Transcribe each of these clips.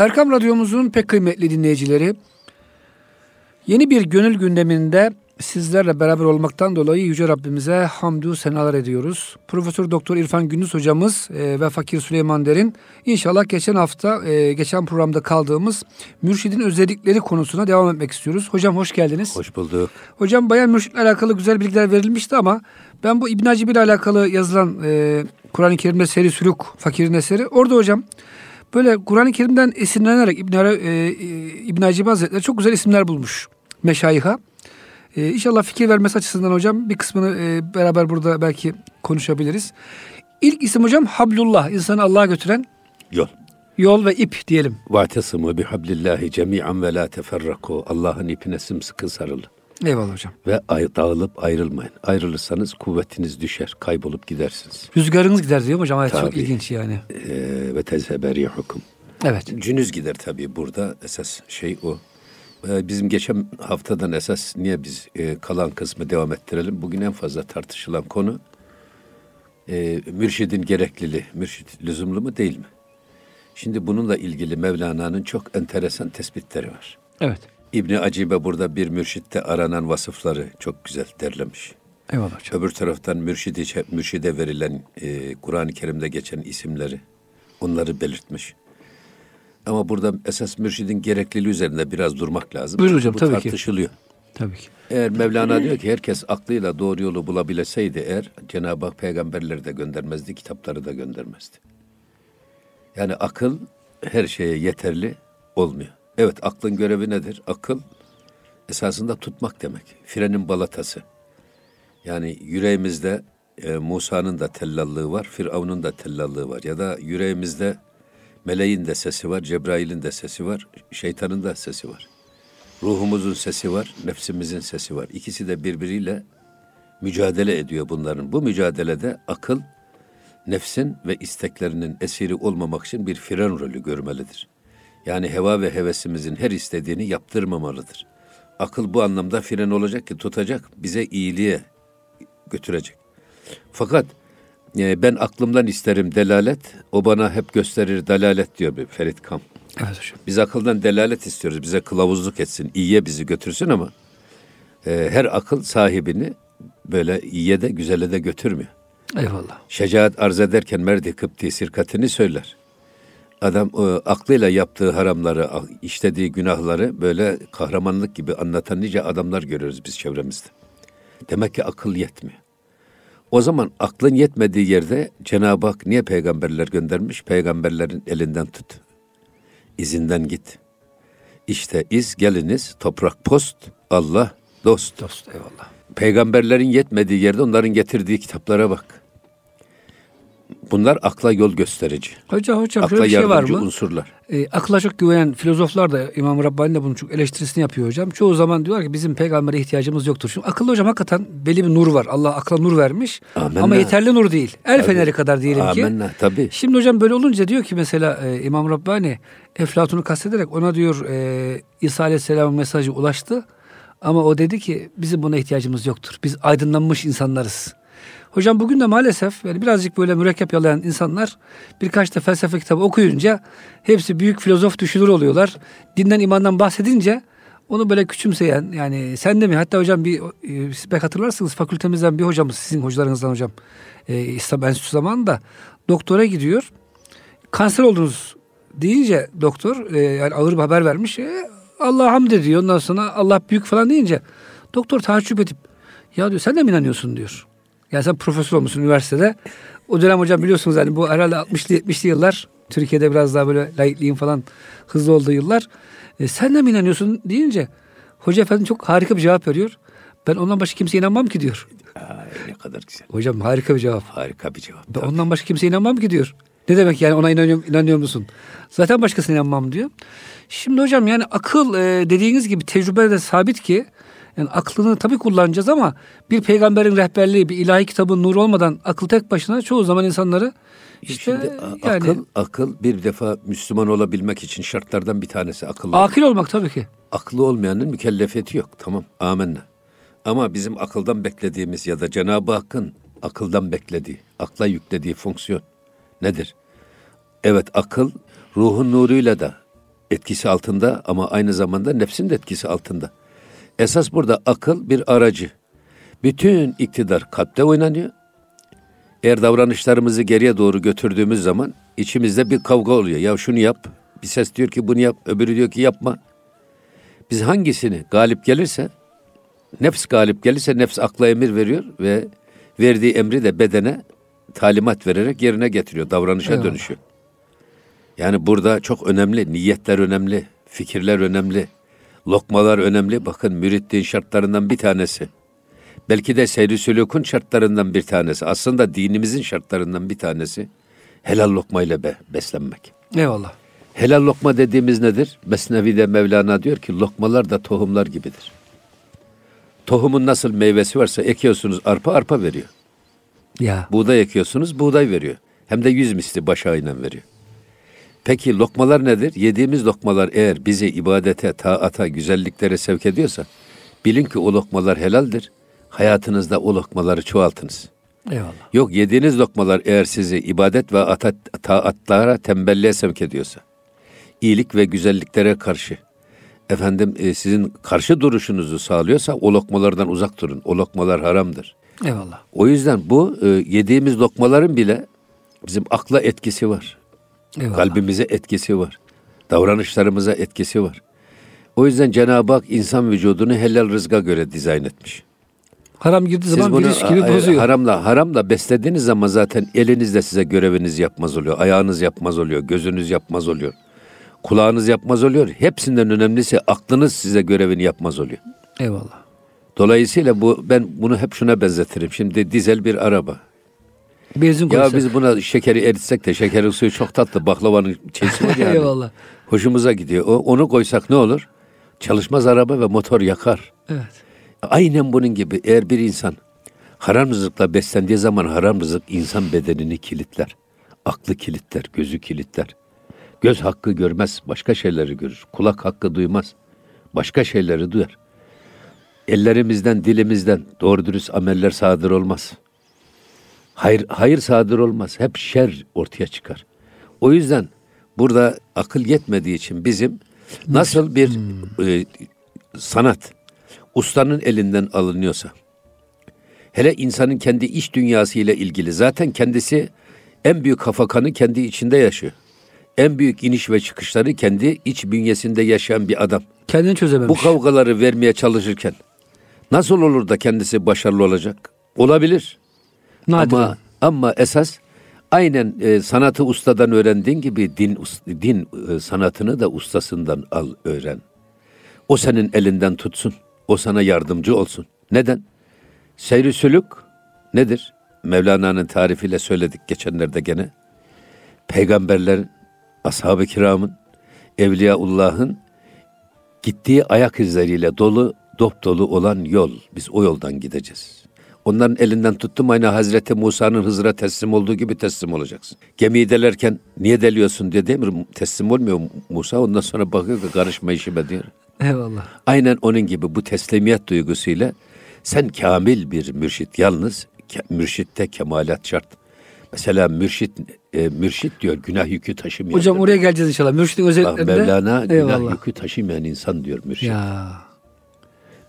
Erkam Radyomuzun pek kıymetli dinleyicileri, yeni bir gönül gündeminde sizlerle beraber olmaktan dolayı Yüce Rabbimize hamdü senalar ediyoruz. Profesör Doktor İrfan Gündüz hocamız e, ve Fakir Süleyman Derin inşallah geçen hafta e, geçen programda kaldığımız mürşidin özellikleri konusuna devam etmek istiyoruz. Hocam hoş geldiniz. Hoş bulduk. Hocam bayan mürşitle alakalı güzel bilgiler verilmişti ama ben bu İbn Hacib ile alakalı yazılan e, Kur'an-ı Kerim'de seri sülük fakirin eseri orada hocam böyle Kur'an-ı Kerim'den esinlenerek İbn, e, e, İbn Hacib Hazretleri çok güzel isimler bulmuş meşayiha. E, inşallah fikir vermesi açısından hocam bir kısmını e, beraber burada belki konuşabiliriz. İlk isim hocam Hablullah, insanı Allah'a götüren Yol. yol ve ip diyelim. Vatesimu bihablillahi cemi'an ve la teferraku. Allah'ın ipine sımsıkı sarılın. Eyvallah hocam. Ve ay, dağılıp ayrılmayın. Ayrılırsanız kuvvetiniz düşer. Kaybolup gidersiniz. Rüzgarınız gider diyor hocam. Evet, çok ilginç yani. Ee, ve tezheberi hukum. Evet. Cünüz gider tabii burada. Esas şey o. Ee, bizim geçen haftadan esas niye biz e, kalan kısmı devam ettirelim? Bugün en fazla tartışılan konu e, mürşidin gerekliliği. Mürşid lüzumlu mu değil mi? Şimdi bununla ilgili Mevlana'nın çok enteresan tespitleri var. Evet. İbni Acibe burada bir mürşitte aranan vasıfları çok güzel derlemiş. Eyvallah hocam. Öbür taraftan mürşidi, mürşide verilen e, Kur'an-ı Kerim'de geçen isimleri onları belirtmiş. Ama burada esas mürşidin gerekliliği üzerinde biraz durmak lazım. Buyurun hocam, Bu tabii ki. tartışılıyor. Tabii ki. Eğer Mevlana diyor ki herkes aklıyla doğru yolu bulabilseydi eğer Cenab-ı Hak peygamberleri de göndermezdi, kitapları da göndermezdi. Yani akıl her şeye yeterli olmuyor. Evet aklın görevi nedir? Akıl esasında tutmak demek. Frenin balatası. Yani yüreğimizde e, Musa'nın da tellallığı var, Firavun'un da tellallığı var. Ya da yüreğimizde meleğin de sesi var, Cebrail'in de sesi var, şeytanın da sesi var. Ruhumuzun sesi var, nefsimizin sesi var. İkisi de birbiriyle mücadele ediyor bunların. Bu mücadelede akıl, nefsin ve isteklerinin esiri olmamak için bir fren rolü görmelidir. Yani heva ve hevesimizin her istediğini yaptırmamalıdır. Akıl bu anlamda fren olacak ki tutacak, bize iyiliğe götürecek. Fakat e, ben aklımdan isterim delalet, o bana hep gösterir dalalet diyor bir Ferit Kam. Evet hocam. Biz akıldan delalet istiyoruz. Bize kılavuzluk etsin, iyiye bizi götürsün ama e, her akıl sahibini böyle iyiye de güzele de götürmüyor. Eyvallah. Şecaat arz ederken merdi kıpti sirkatini söyler. Adam o, aklıyla yaptığı haramları, işlediği günahları böyle kahramanlık gibi anlatan nice adamlar görüyoruz biz çevremizde. Demek ki akıl yetmiyor. O zaman aklın yetmediği yerde Cenab-ı Hak niye peygamberler göndermiş? Peygamberlerin elinden tut. İzinden git. İşte iz geliniz, toprak post, Allah dost. Dost eyvallah. Peygamberlerin yetmediği yerde onların getirdiği kitaplara bak. Bunlar akla yol gösterici. Hocam hocam Akla şöyle bir şey var mı? unsurlar. E, akla çok güvenen filozoflar da İmam Rabbani de bunun çok eleştirisini yapıyor hocam. Çoğu zaman diyorlar ki bizim peygambere ihtiyacımız yoktur. Şimdi akıllı hocam hakikaten belli bir nur var. Allah akla nur vermiş. Amenna. Ama yeterli nur değil. El feneri kadar diyelim ki. Amenna tabii. Şimdi hocam böyle olunca diyor ki mesela e, İmam Rabbani Eflatun'u kastederek ona diyor e, İsa Aleyhisselam'ın mesajı ulaştı. Ama o dedi ki bizim buna ihtiyacımız yoktur. Biz aydınlanmış insanlarız. Hocam bugün de maalesef yani birazcık böyle mürekkep yalayan insanlar birkaç da felsefe kitabı okuyunca hepsi büyük filozof düşünür oluyorlar. Dinden imandan bahsedince onu böyle küçümseyen yani sen de mi hatta hocam bir e, belki hatırlarsınız fakültemizden bir hocamız sizin hocalarınızdan hocam e, İslam Enstitüsü zamanında doktora gidiyor. Kanser oldunuz deyince doktor e, yani ağır bir haber vermiş. E, Allah hamd ediyor. Ondan sonra Allah büyük falan deyince doktor taaccüp edip ya diyor sen de mi inanıyorsun diyor. Yani sen profesör olmuşsun üniversitede. O dönem hocam biliyorsunuz hani bu herhalde 60'lı 70'li yıllar Türkiye'de biraz daha böyle laikliğin falan hızlı olduğu yıllar. E, sen de mi inanıyorsun deyince hoca efendi çok harika bir cevap veriyor. Ben ondan başka kimseye inanmam ki diyor. Ay, ne kadar güzel. Hocam harika bir cevap. Harika bir cevap. Ben ondan başka kimseye inanmam ki diyor. Ne demek yani ona inanıyor, inanıyor musun? Zaten başkasına inanmam diyor. Şimdi hocam yani akıl e, dediğiniz gibi tecrübede sabit ki yani aklını tabii kullanacağız ama bir peygamberin rehberliği, bir ilahi kitabın nuru olmadan akıl tek başına çoğu zaman insanları işte Şimdi yani akıl, akıl bir defa Müslüman olabilmek için şartlardan bir tanesi akıllı. akil olmak tabii ki. Aklı olmayanın mükellefiyeti yok. Tamam amenna. Ama bizim akıldan beklediğimiz ya da Cenab-ı Hakk'ın akıldan beklediği, akla yüklediği fonksiyon nedir? Evet akıl ruhun nuruyla da etkisi altında ama aynı zamanda nefsin de etkisi altında. Esas burada akıl bir aracı. Bütün iktidar kalpte oynanıyor. Eğer davranışlarımızı geriye doğru götürdüğümüz zaman içimizde bir kavga oluyor. Ya şunu yap, bir ses diyor ki bunu yap, öbürü diyor ki yapma. Biz hangisini galip gelirse, nefs galip gelirse nefs akla emir veriyor ve verdiği emri de bedene talimat vererek yerine getiriyor, davranışa Eyvallah. dönüşüyor. Yani burada çok önemli, niyetler önemli, fikirler önemli, lokmalar önemli. Bakın müritliğin şartlarından bir tanesi. Belki de seyri sülükün şartlarından bir tanesi. Aslında dinimizin şartlarından bir tanesi. Helal lokmayla be, beslenmek. Eyvallah. Helal lokma dediğimiz nedir? Mesnevi'de Mevlana diyor ki lokmalar da tohumlar gibidir. Tohumun nasıl meyvesi varsa ekiyorsunuz arpa arpa veriyor. Ya. Buğday ekiyorsunuz buğday veriyor. Hem de yüz misli baş aynen veriyor. Peki lokmalar nedir? Yediğimiz lokmalar eğer bizi ibadete, taata, güzelliklere sevk ediyorsa bilin ki o lokmalar helaldir. Hayatınızda o lokmaları çoğaltınız. Eyvallah. Yok yediğiniz lokmalar eğer sizi ibadet ve atat, taatlara tembelliğe sevk ediyorsa, iyilik ve güzelliklere karşı, efendim e, sizin karşı duruşunuzu sağlıyorsa o lokmalardan uzak durun. O lokmalar haramdır. Eyvallah. O yüzden bu e, yediğimiz lokmaların bile bizim akla etkisi var. Eyvallah. Kalbimize etkisi var. Davranışlarımıza etkisi var. O yüzden Cenab-ı Hak insan vücudunu helal rızka göre dizayn etmiş. Haram girdiği Siz zaman bunu a- bozuyor. haramla haramla beslediğiniz zaman zaten eliniz de size göreviniz yapmaz oluyor. Ayağınız yapmaz oluyor. Gözünüz yapmaz oluyor. Kulağınız yapmaz oluyor. Hepsinden önemlisi aklınız size görevini yapmaz oluyor. Eyvallah. Dolayısıyla bu ben bunu hep şuna benzetirim. Şimdi dizel bir araba. Benzin Ya koysak. biz buna şekeri eritsek de şekerin suyu çok tatlı. Baklavanın çeşidi var yani. Eyvallah. Hoşumuza gidiyor. O, onu koysak ne olur? Çalışmaz araba ve motor yakar. Evet. Aynen bunun gibi eğer bir insan haram rızıkla beslendiği zaman haram rızık insan bedenini kilitler. Aklı kilitler, gözü kilitler. Göz hakkı görmez, başka şeyleri görür. Kulak hakkı duymaz, başka şeyleri duyar. Ellerimizden, dilimizden doğru dürüst ameller sadır olmaz. Hayır, hayır sadır olmaz. Hep şer ortaya çıkar. O yüzden burada akıl yetmediği için bizim nasıl bir e, sanat ustanın elinden alınıyorsa, hele insanın kendi iç dünyası ile ilgili zaten kendisi en büyük hafakanı kendi içinde yaşıyor. En büyük iniş ve çıkışları kendi iç bünyesinde yaşayan bir adam. Kendini çözememiş. Bu kavgaları vermeye çalışırken nasıl olur da kendisi başarılı olacak? Olabilir. Nadiren. Ama ama esas aynen e, sanatı ustadan öğrendiğin gibi din din e, sanatını da ustasından al öğren. O senin elinden tutsun. O sana yardımcı olsun. Neden? Seyri sülük nedir? Mevlana'nın tarifiyle söyledik geçenlerde gene. Peygamberlerin, ashab-ı kiramın, evliyaullah'ın gittiği ayak izleriyle dolu, dop dolu olan yol. Biz o yoldan gideceğiz. Onların elinden tuttum aynı Hazreti Musa'nın Hızır'a teslim olduğu gibi teslim olacaksın. Gemiyi delerken niye deliyorsun diye mi? Teslim olmuyor Musa. Ondan sonra bakıyor ki karışma işime diyor. Eyvallah. Aynen onun gibi bu teslimiyet duygusuyla sen kamil bir mürşit yalnız ke- mürşitte kemalat şart. Mesela mürşit e, mürşit diyor günah yükü taşımayan. Hocam oraya geleceğiz inşallah. Mürşidin Bak özelliklerinde. Mevlana günah Eyvallah. yükü taşımayan insan diyor mürşit. Ya.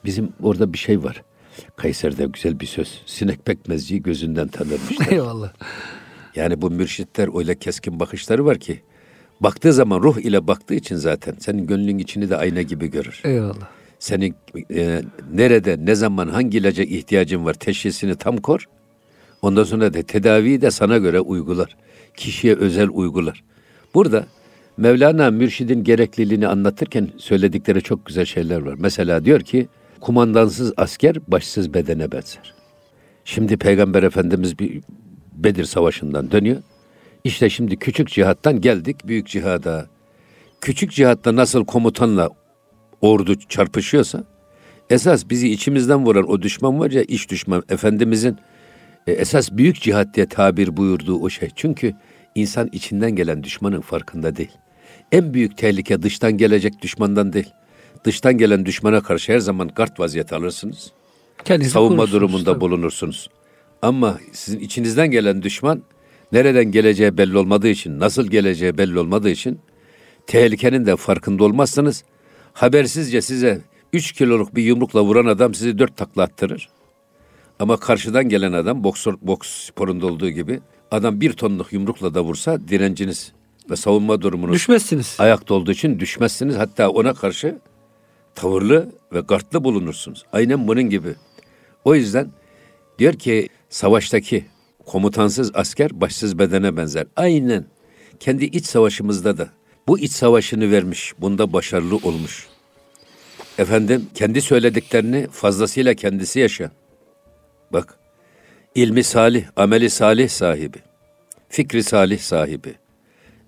Bizim orada bir şey var. Kayseri'de güzel bir söz. Sinek pekmezciyi gözünden tanırmışlar. Eyvallah. yani bu mürşitler öyle keskin bakışları var ki baktığı zaman ruh ile baktığı için zaten senin gönlün içini de ayna gibi görür. Eyvallah. Senin e, nerede, ne zaman, hangi ilaca ihtiyacın var teşhisini tam kor. Ondan sonra da tedaviyi de sana göre uygular. Kişiye özel uygular. Burada Mevlana mürşidin gerekliliğini anlatırken söyledikleri çok güzel şeyler var. Mesela diyor ki kumandansız asker başsız bedene benzer. Şimdi Peygamber Efendimiz bir Bedir Savaşı'ndan dönüyor. İşte şimdi küçük cihattan geldik büyük cihada. Küçük cihatta nasıl komutanla ordu çarpışıyorsa esas bizi içimizden vuran o düşman var ya iç düşman Efendimizin e, esas büyük cihat diye tabir buyurduğu o şey. Çünkü insan içinden gelen düşmanın farkında değil. En büyük tehlike dıştan gelecek düşmandan değil. Dıştan gelen düşmana karşı her zaman gard vaziyeti alırsınız. Kendinizi Savunma durumunda tabii. bulunursunuz. Ama sizin içinizden gelen düşman nereden geleceği belli olmadığı için, nasıl geleceği belli olmadığı için Tehlikenin de farkında olmazsınız. Habersizce size 3 kiloluk bir yumrukla vuran adam sizi 4 takla attırır. Ama karşıdan gelen adam boksör, boks sporunda olduğu gibi adam bir tonluk yumrukla da vursa direnciniz ve savunma durumunuz Düşmezsiniz. ayakta olduğu için düşmezsiniz. Hatta ona karşı tavırlı ve gartlı bulunursunuz. Aynen bunun gibi. O yüzden diyor ki savaştaki komutansız asker başsız bedene benzer. Aynen kendi iç savaşımızda da bu iç savaşını vermiş, bunda başarılı olmuş. Efendim kendi söylediklerini fazlasıyla kendisi yaşa. Bak ilmi salih, ameli salih sahibi, fikri salih sahibi,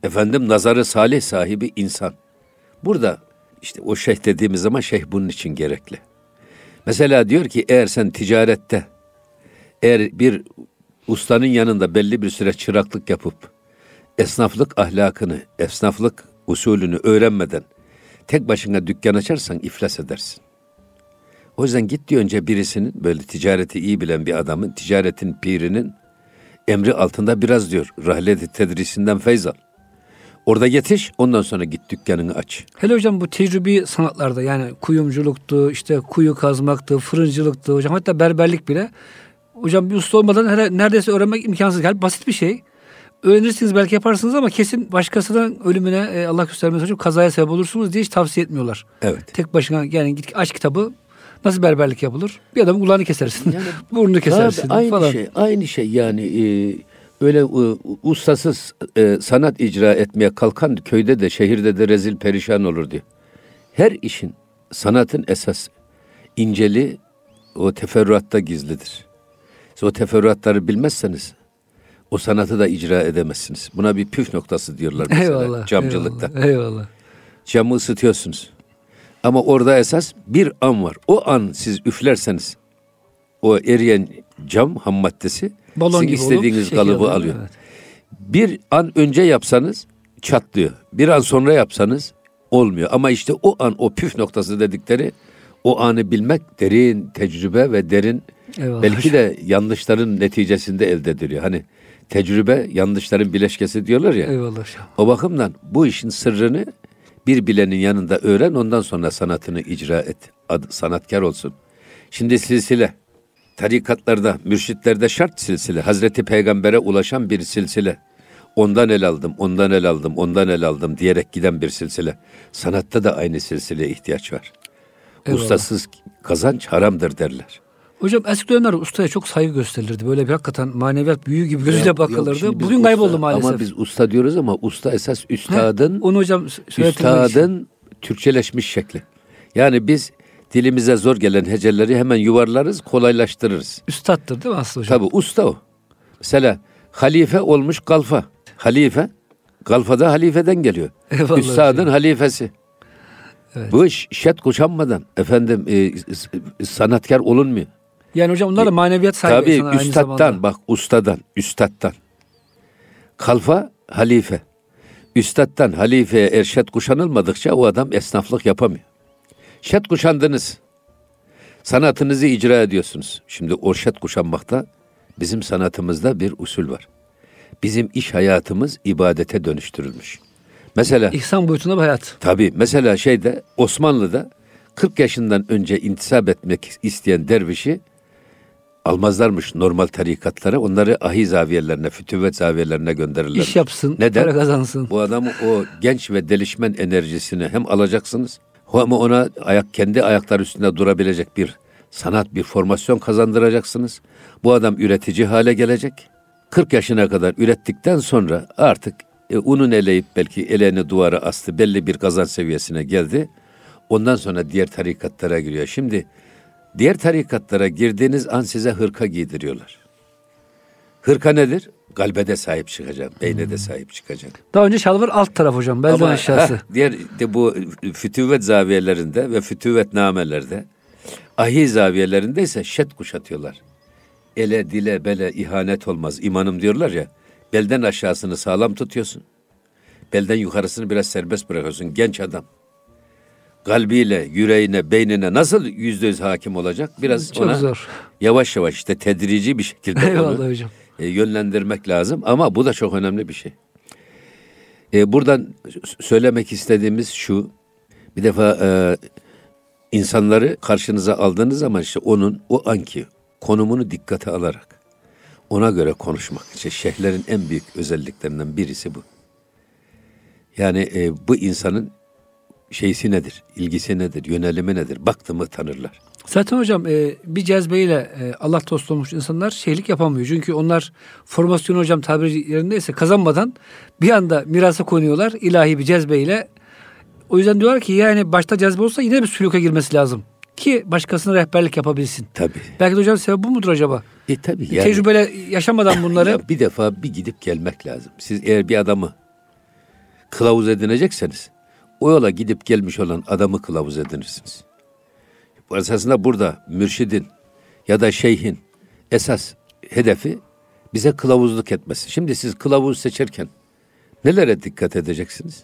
efendim nazarı salih sahibi insan. Burada işte o şeyh dediğimiz zaman şeyh bunun için gerekli. Mesela diyor ki eğer sen ticarette eğer bir ustanın yanında belli bir süre çıraklık yapıp esnaflık ahlakını, esnaflık usulünü öğrenmeden tek başına dükkan açarsan iflas edersin. O yüzden git diyor önce birisinin böyle ticareti iyi bilen bir adamın, ticaretin pirinin emri altında biraz diyor. Rahleti tedrisinden feyz al. Orada yetiş, ondan sonra git dükkanını aç. Hele hocam bu tecrübi sanatlarda yani kuyumculuktu, işte kuyu kazmaktı, fırıncılıktı hocam hatta berberlik bile. Hocam bir usta olmadan hele neredeyse öğrenmek imkansız. Yani basit bir şey. Öğrenirsiniz belki yaparsınız ama kesin başkasının ölümüne e, Allah göstermesin hocam kazaya sebep olursunuz diye hiç tavsiye etmiyorlar. Evet. Tek başına yani git aç kitabı nasıl berberlik yapılır? Bir adamın kulağını kesersin. Yani burnunu kesersin Tabii, aynı falan. şey, aynı şey yani e, öyle e, ustasız e, sanat icra etmeye kalkan köyde de şehirde de rezil perişan olur diyor. Her işin sanatın esas inceli o teferruatta gizlidir. Siz o teferruatları bilmezseniz o sanatı da icra edemezsiniz. Buna bir püf noktası diyorlar mesela Eyvallah. camcılıkta. Eyvallah. eyvallah. Camı ısıtıyorsunuz. Ama orada esas bir an var. O an siz üflerseniz o eriyen cam ham maddesi Balon sizin gibi istediğiniz olup şekil kalıbı alıyor, alıyor. evet. Bir an önce yapsanız çatlıyor. Bir an sonra yapsanız olmuyor. Ama işte o an o püf noktası dedikleri o anı bilmek derin tecrübe ve derin Eyvallah belki de yanlışların neticesinde elde ediliyor. Hani tecrübe yanlışların bileşkesi diyorlar ya. Eyvallah. O bakımdan bu işin sırrını bir bilenin yanında öğren ondan sonra sanatını icra et. Adı, sanatkar olsun. Şimdi silsile. Tarikatlarda, mürşitlerde şart silsile. Hazreti Peygamber'e ulaşan bir silsile. Ondan el aldım, ondan el aldım, ondan el aldım diyerek giden bir silsile. Sanatta da aynı silsileye ihtiyaç var. Eyvallah. Ustasız kazanç haramdır derler. Hocam eski dönemlerde ustaya çok saygı gösterilirdi. Böyle bir hakikaten maneviyat büyüğü gibi gözüyle Yok, bakılırdı. biz Bugün usta- kayboldu maalesef. Ama biz usta diyoruz ama usta esas He, üstadın onu hocam. Üstadın Türkçeleşmiş şekli. Yani biz dilimize zor gelen heceleri hemen yuvarlarız, kolaylaştırırız. Üstattır değil mi aslında hocam? Tabi usta o. Mesela halife olmuş kalfa. Halife, kalfada halifeden geliyor. Eyvallah Üstadın hocam. halifesi. Evet. Bu iş şet kuşanmadan efendim e, s- sanatkar olunmuyor. Yani hocam onlar da maneviyat sahibi Tabii insanlar aynı üstattan zamanda. bak ustadan, üstattan. Kalfa halife. Üstattan halifeye eğer şet kuşanılmadıkça o adam esnaflık yapamıyor. Şet kuşandınız. Sanatınızı icra ediyorsunuz. Şimdi o şet kuşanmakta bizim sanatımızda bir usul var. Bizim iş hayatımız ibadete dönüştürülmüş. Mesela İhsan boyutunda bir hayat. Tabii mesela şeyde Osmanlı'da 40 yaşından önce intisap etmek isteyen dervişi almazlarmış normal tarikatlara. Onları ahi zaviyelerine, fütüvvet zaviyelerine gönderirler. İş yapsın, Neden? para kazansın. Bu adamı o genç ve delişmen enerjisini hem alacaksınız ama ona ayak kendi ayakları üstünde durabilecek bir sanat, bir formasyon kazandıracaksınız. Bu adam üretici hale gelecek. 40 yaşına kadar ürettikten sonra artık e, unun eleyip belki eleğini duvara astı, belli bir kazanç seviyesine geldi. Ondan sonra diğer tarikatlara giriyor. Şimdi diğer tarikatlara girdiğiniz an size hırka giydiriyorlar. Hırka nedir? Kalbe de sahip çıkacak, beyne de sahip çıkacak. Daha önce şalvar alt taraf hocam. Belden aşağısı. diğer de bu fütüvvet zaviyelerinde ve fütüvvet namelerde ahi zaviyelerinde ise şet kuşatıyorlar. Ele, dile, bele ihanet olmaz. İmanım diyorlar ya. Belden aşağısını sağlam tutuyorsun. Belden yukarısını biraz serbest bırakıyorsun. Genç adam. Kalbiyle, yüreğine, beynine nasıl yüzde yüz hakim olacak? Biraz Çok ona zor. yavaş yavaş işte tedrici bir şekilde Eyvallah onu hocam. E, yönlendirmek lazım. Ama bu da çok önemli bir şey. E, buradan söylemek istediğimiz şu. Bir defa e, insanları karşınıza aldığınız zaman işte onun o anki konumunu dikkate alarak ona göre konuşmak. İşte şeyhlerin en büyük özelliklerinden birisi bu. Yani e, bu insanın şeysi nedir, ilgisi nedir, yönelimi nedir, baktı tanırlar. Zaten hocam e, bir cezbeyle e, Allah dost olmuş insanlar şeylik yapamıyor. Çünkü onlar formasyon hocam tabiri yerindeyse kazanmadan bir anda mirasa konuyorlar ilahi bir cezbeyle. O yüzden diyorlar ki yani başta cezbe olsa yine bir sülüke girmesi lazım. Ki başkasına rehberlik yapabilsin. Tabii. Belki de hocam sebep bu mudur acaba? E tabii yani. Tecrübeyle yaşamadan bunları. ya bir defa bir gidip gelmek lazım. Siz eğer bir adamı kılavuz edinecekseniz o yola gidip gelmiş olan adamı kılavuz edinirsiniz. Esasında burada mürşidin ya da şeyhin esas hedefi bize kılavuzluk etmesi. Şimdi siz kılavuz seçerken nelere dikkat edeceksiniz?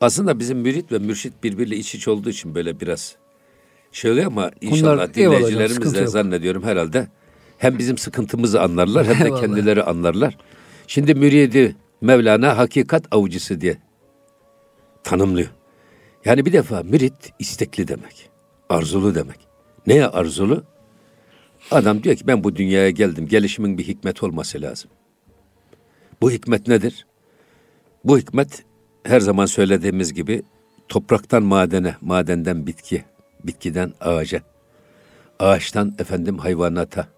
Aslında bizim mürit ve mürşit birbiriyle iç iç olduğu için böyle biraz şöyle ama inşallah Bunlar, dinleyicilerimiz de zannediyorum herhalde hem bizim sıkıntımızı anlarlar hem de kendileri anlarlar. Şimdi müridi Mevlana hakikat avcısı diye tanımlıyor. Yani bir defa mürit istekli demek. Arzulu demek. Neye arzulu? Adam diyor ki ben bu dünyaya geldim. Gelişimin bir hikmet olması lazım. Bu hikmet nedir? Bu hikmet her zaman söylediğimiz gibi topraktan madene, madenden bitki, bitkiden ağaca, ağaçtan efendim hayvanata,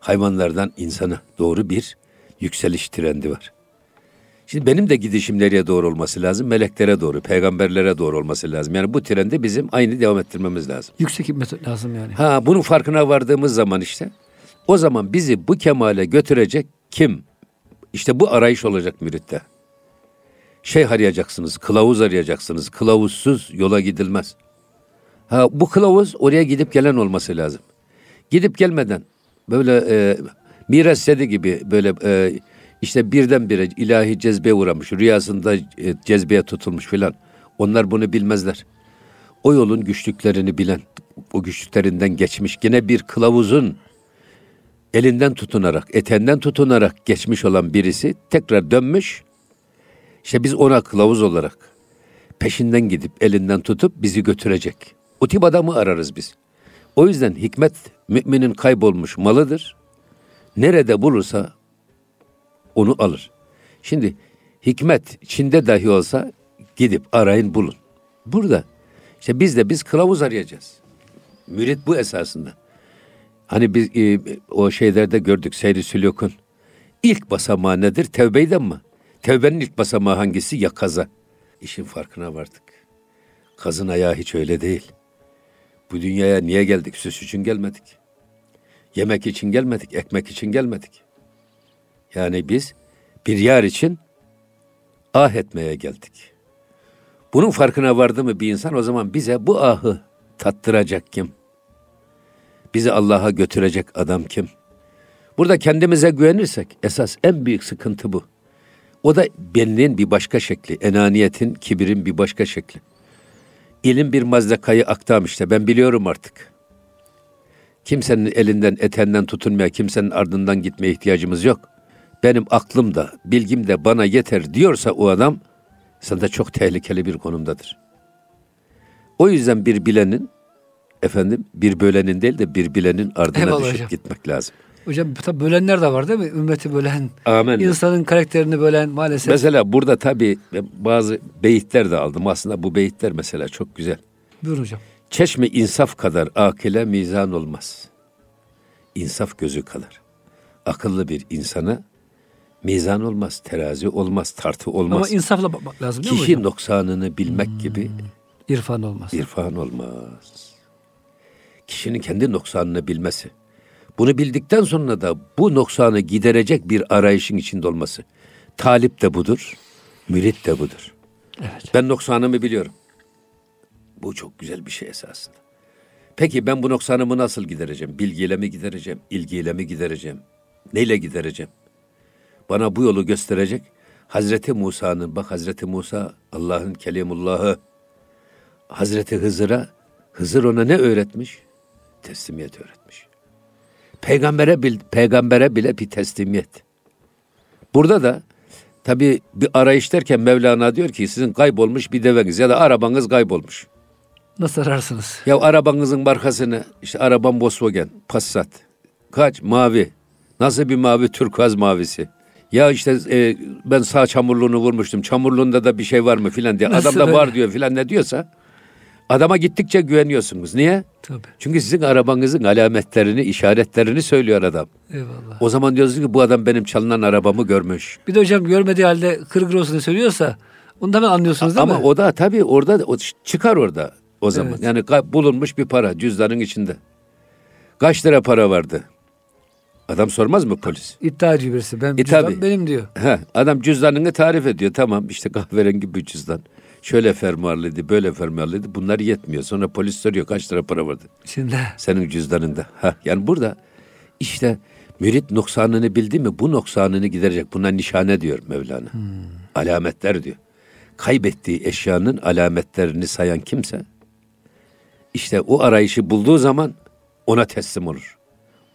hayvanlardan insana doğru bir yükseliş trendi var. Şimdi benim de gidişim nereye doğru olması lazım? Meleklere doğru, peygamberlere doğru olması lazım. Yani bu trende bizim aynı devam ettirmemiz lazım. Yüksek hikmet lazım yani. Ha bunun farkına vardığımız zaman işte o zaman bizi bu kemale götürecek kim? İşte bu arayış olacak müritte. Şey arayacaksınız, kılavuz arayacaksınız. Kılavuzsuz yola gidilmez. Ha bu kılavuz oraya gidip gelen olması lazım. Gidip gelmeden böyle e, miras sedi gibi böyle e, işte birdenbire ilahi cezbeye uğramış, rüyasında e, cezbeye tutulmuş filan. Onlar bunu bilmezler. O yolun güçlüklerini bilen, o güçlüklerinden geçmiş gene bir kılavuzun elinden tutunarak, etenden tutunarak geçmiş olan birisi tekrar dönmüş. İşte biz ona kılavuz olarak peşinden gidip elinden tutup bizi götürecek. O tip adamı ararız biz. O yüzden hikmet müminin kaybolmuş malıdır. Nerede bulursa onu alır. Şimdi hikmet Çin'de dahi olsa gidip arayın bulun. Burada işte biz de biz kılavuz arayacağız. Mürit bu esasında. Hani biz e, o şeylerde gördük seyri sülükün. İlk basamağı nedir? Tevbeyden mi? Tevbenin ilk basamağı hangisi? Ya kaza. İşin farkına vardık. Kazın ayağı hiç öyle değil. Bu dünyaya niye geldik? Süs için gelmedik. Yemek için gelmedik, ekmek için gelmedik. Yani biz bir yar için ah etmeye geldik. Bunun farkına vardı mı bir insan o zaman bize bu ahı tattıracak kim? Bizi Allah'a götürecek adam kim? Burada kendimize güvenirsek esas en büyük sıkıntı bu. O da benliğin bir başka şekli, enaniyetin, kibirin bir başka şekli. İlim bir mazdakayı aktam işte ben biliyorum artık. Kimsenin elinden, etenden tutunmaya, kimsenin ardından gitmeye ihtiyacımız yok benim aklım da bilgim de bana yeter diyorsa o adam sende çok tehlikeli bir konumdadır. O yüzden bir bilenin efendim bir bölenin değil de bir bilenin ardına Eyvallah düşüp hocam. gitmek lazım. Hocam tabi bölenler de var değil mi? Ümmeti bölen, Amen. insanın karakterini bölen maalesef. Mesela burada tabi bazı beyitler de aldım. Aslında bu beyitler mesela çok güzel. Buyur hocam. Çeşme insaf kadar akile mizan olmaz. İnsaf gözü kalır. Akıllı bir insana mizan olmaz, terazi olmaz, tartı olmaz. Ama insafla bakmak lazım değil Kişi mi hocam? noksanını bilmek hmm. gibi irfan olmaz. İrfan olmaz. Kişinin kendi noksanını bilmesi. Bunu bildikten sonra da bu noksanı giderecek bir arayışın içinde olması. Talip de budur, mürit de budur. Evet. Ben noksanımı biliyorum. Bu çok güzel bir şey esasında. Peki ben bu noksanımı nasıl gidereceğim? Bilgiyle mi gidereceğim? İlgiyle mi gidereceğim? Neyle gidereceğim? Bana bu yolu gösterecek Hazreti Musa'nın bak Hazreti Musa Allah'ın kelimullahı Hazreti Hızır'a Hızır ona ne öğretmiş? Teslimiyet öğretmiş. Peygambere bil, peygambere bile bir teslimiyet. Burada da Tabi bir arayış derken Mevlana diyor ki sizin kaybolmuş bir deveniz ya da arabanız kaybolmuş. Nasıl ararsınız? Ya arabanızın markasını işte arabam Volkswagen, Passat. Kaç? Mavi. Nasıl bir mavi? Turkuaz mavisi. Ya işte e, ben sağ çamurluğunu vurmuştum. Çamurluğunda da bir şey var mı filan diye. Nasıl Adam da öyle? var diyor filan ne diyorsa. Adama gittikçe güveniyorsunuz. Niye? Tabii. Çünkü sizin arabanızın alametlerini, işaretlerini söylüyor adam. Eyvallah. O zaman diyorsunuz ki bu adam benim çalınan arabamı görmüş. Bir de hocam görmediği halde kırgır olsun diye söylüyorsa onu da hemen anlıyorsunuz değil Ama mi? o da tabii orada o çıkar orada o zaman. Evet. Yani bulunmuş bir para cüzdanın içinde. Kaç lira para vardı? Adam sormaz mı polis? İddiacı birisi. Ben E, cüzdan tabii. benim diyor. He, adam cüzdanını tarif ediyor. Tamam işte kahverengi bir cüzdan. Şöyle fermuarlıydı, böyle fermuarlıydı. Bunlar yetmiyor. Sonra polis soruyor kaç lira para vardı? Şimdi Senin cüzdanında. Ha, yani burada işte mürit noksanını bildi mi bu noksanını giderecek. Buna nişane diyor Mevlana. Alametler diyor. Kaybettiği eşyanın alametlerini sayan kimse işte o arayışı bulduğu zaman ona teslim olur.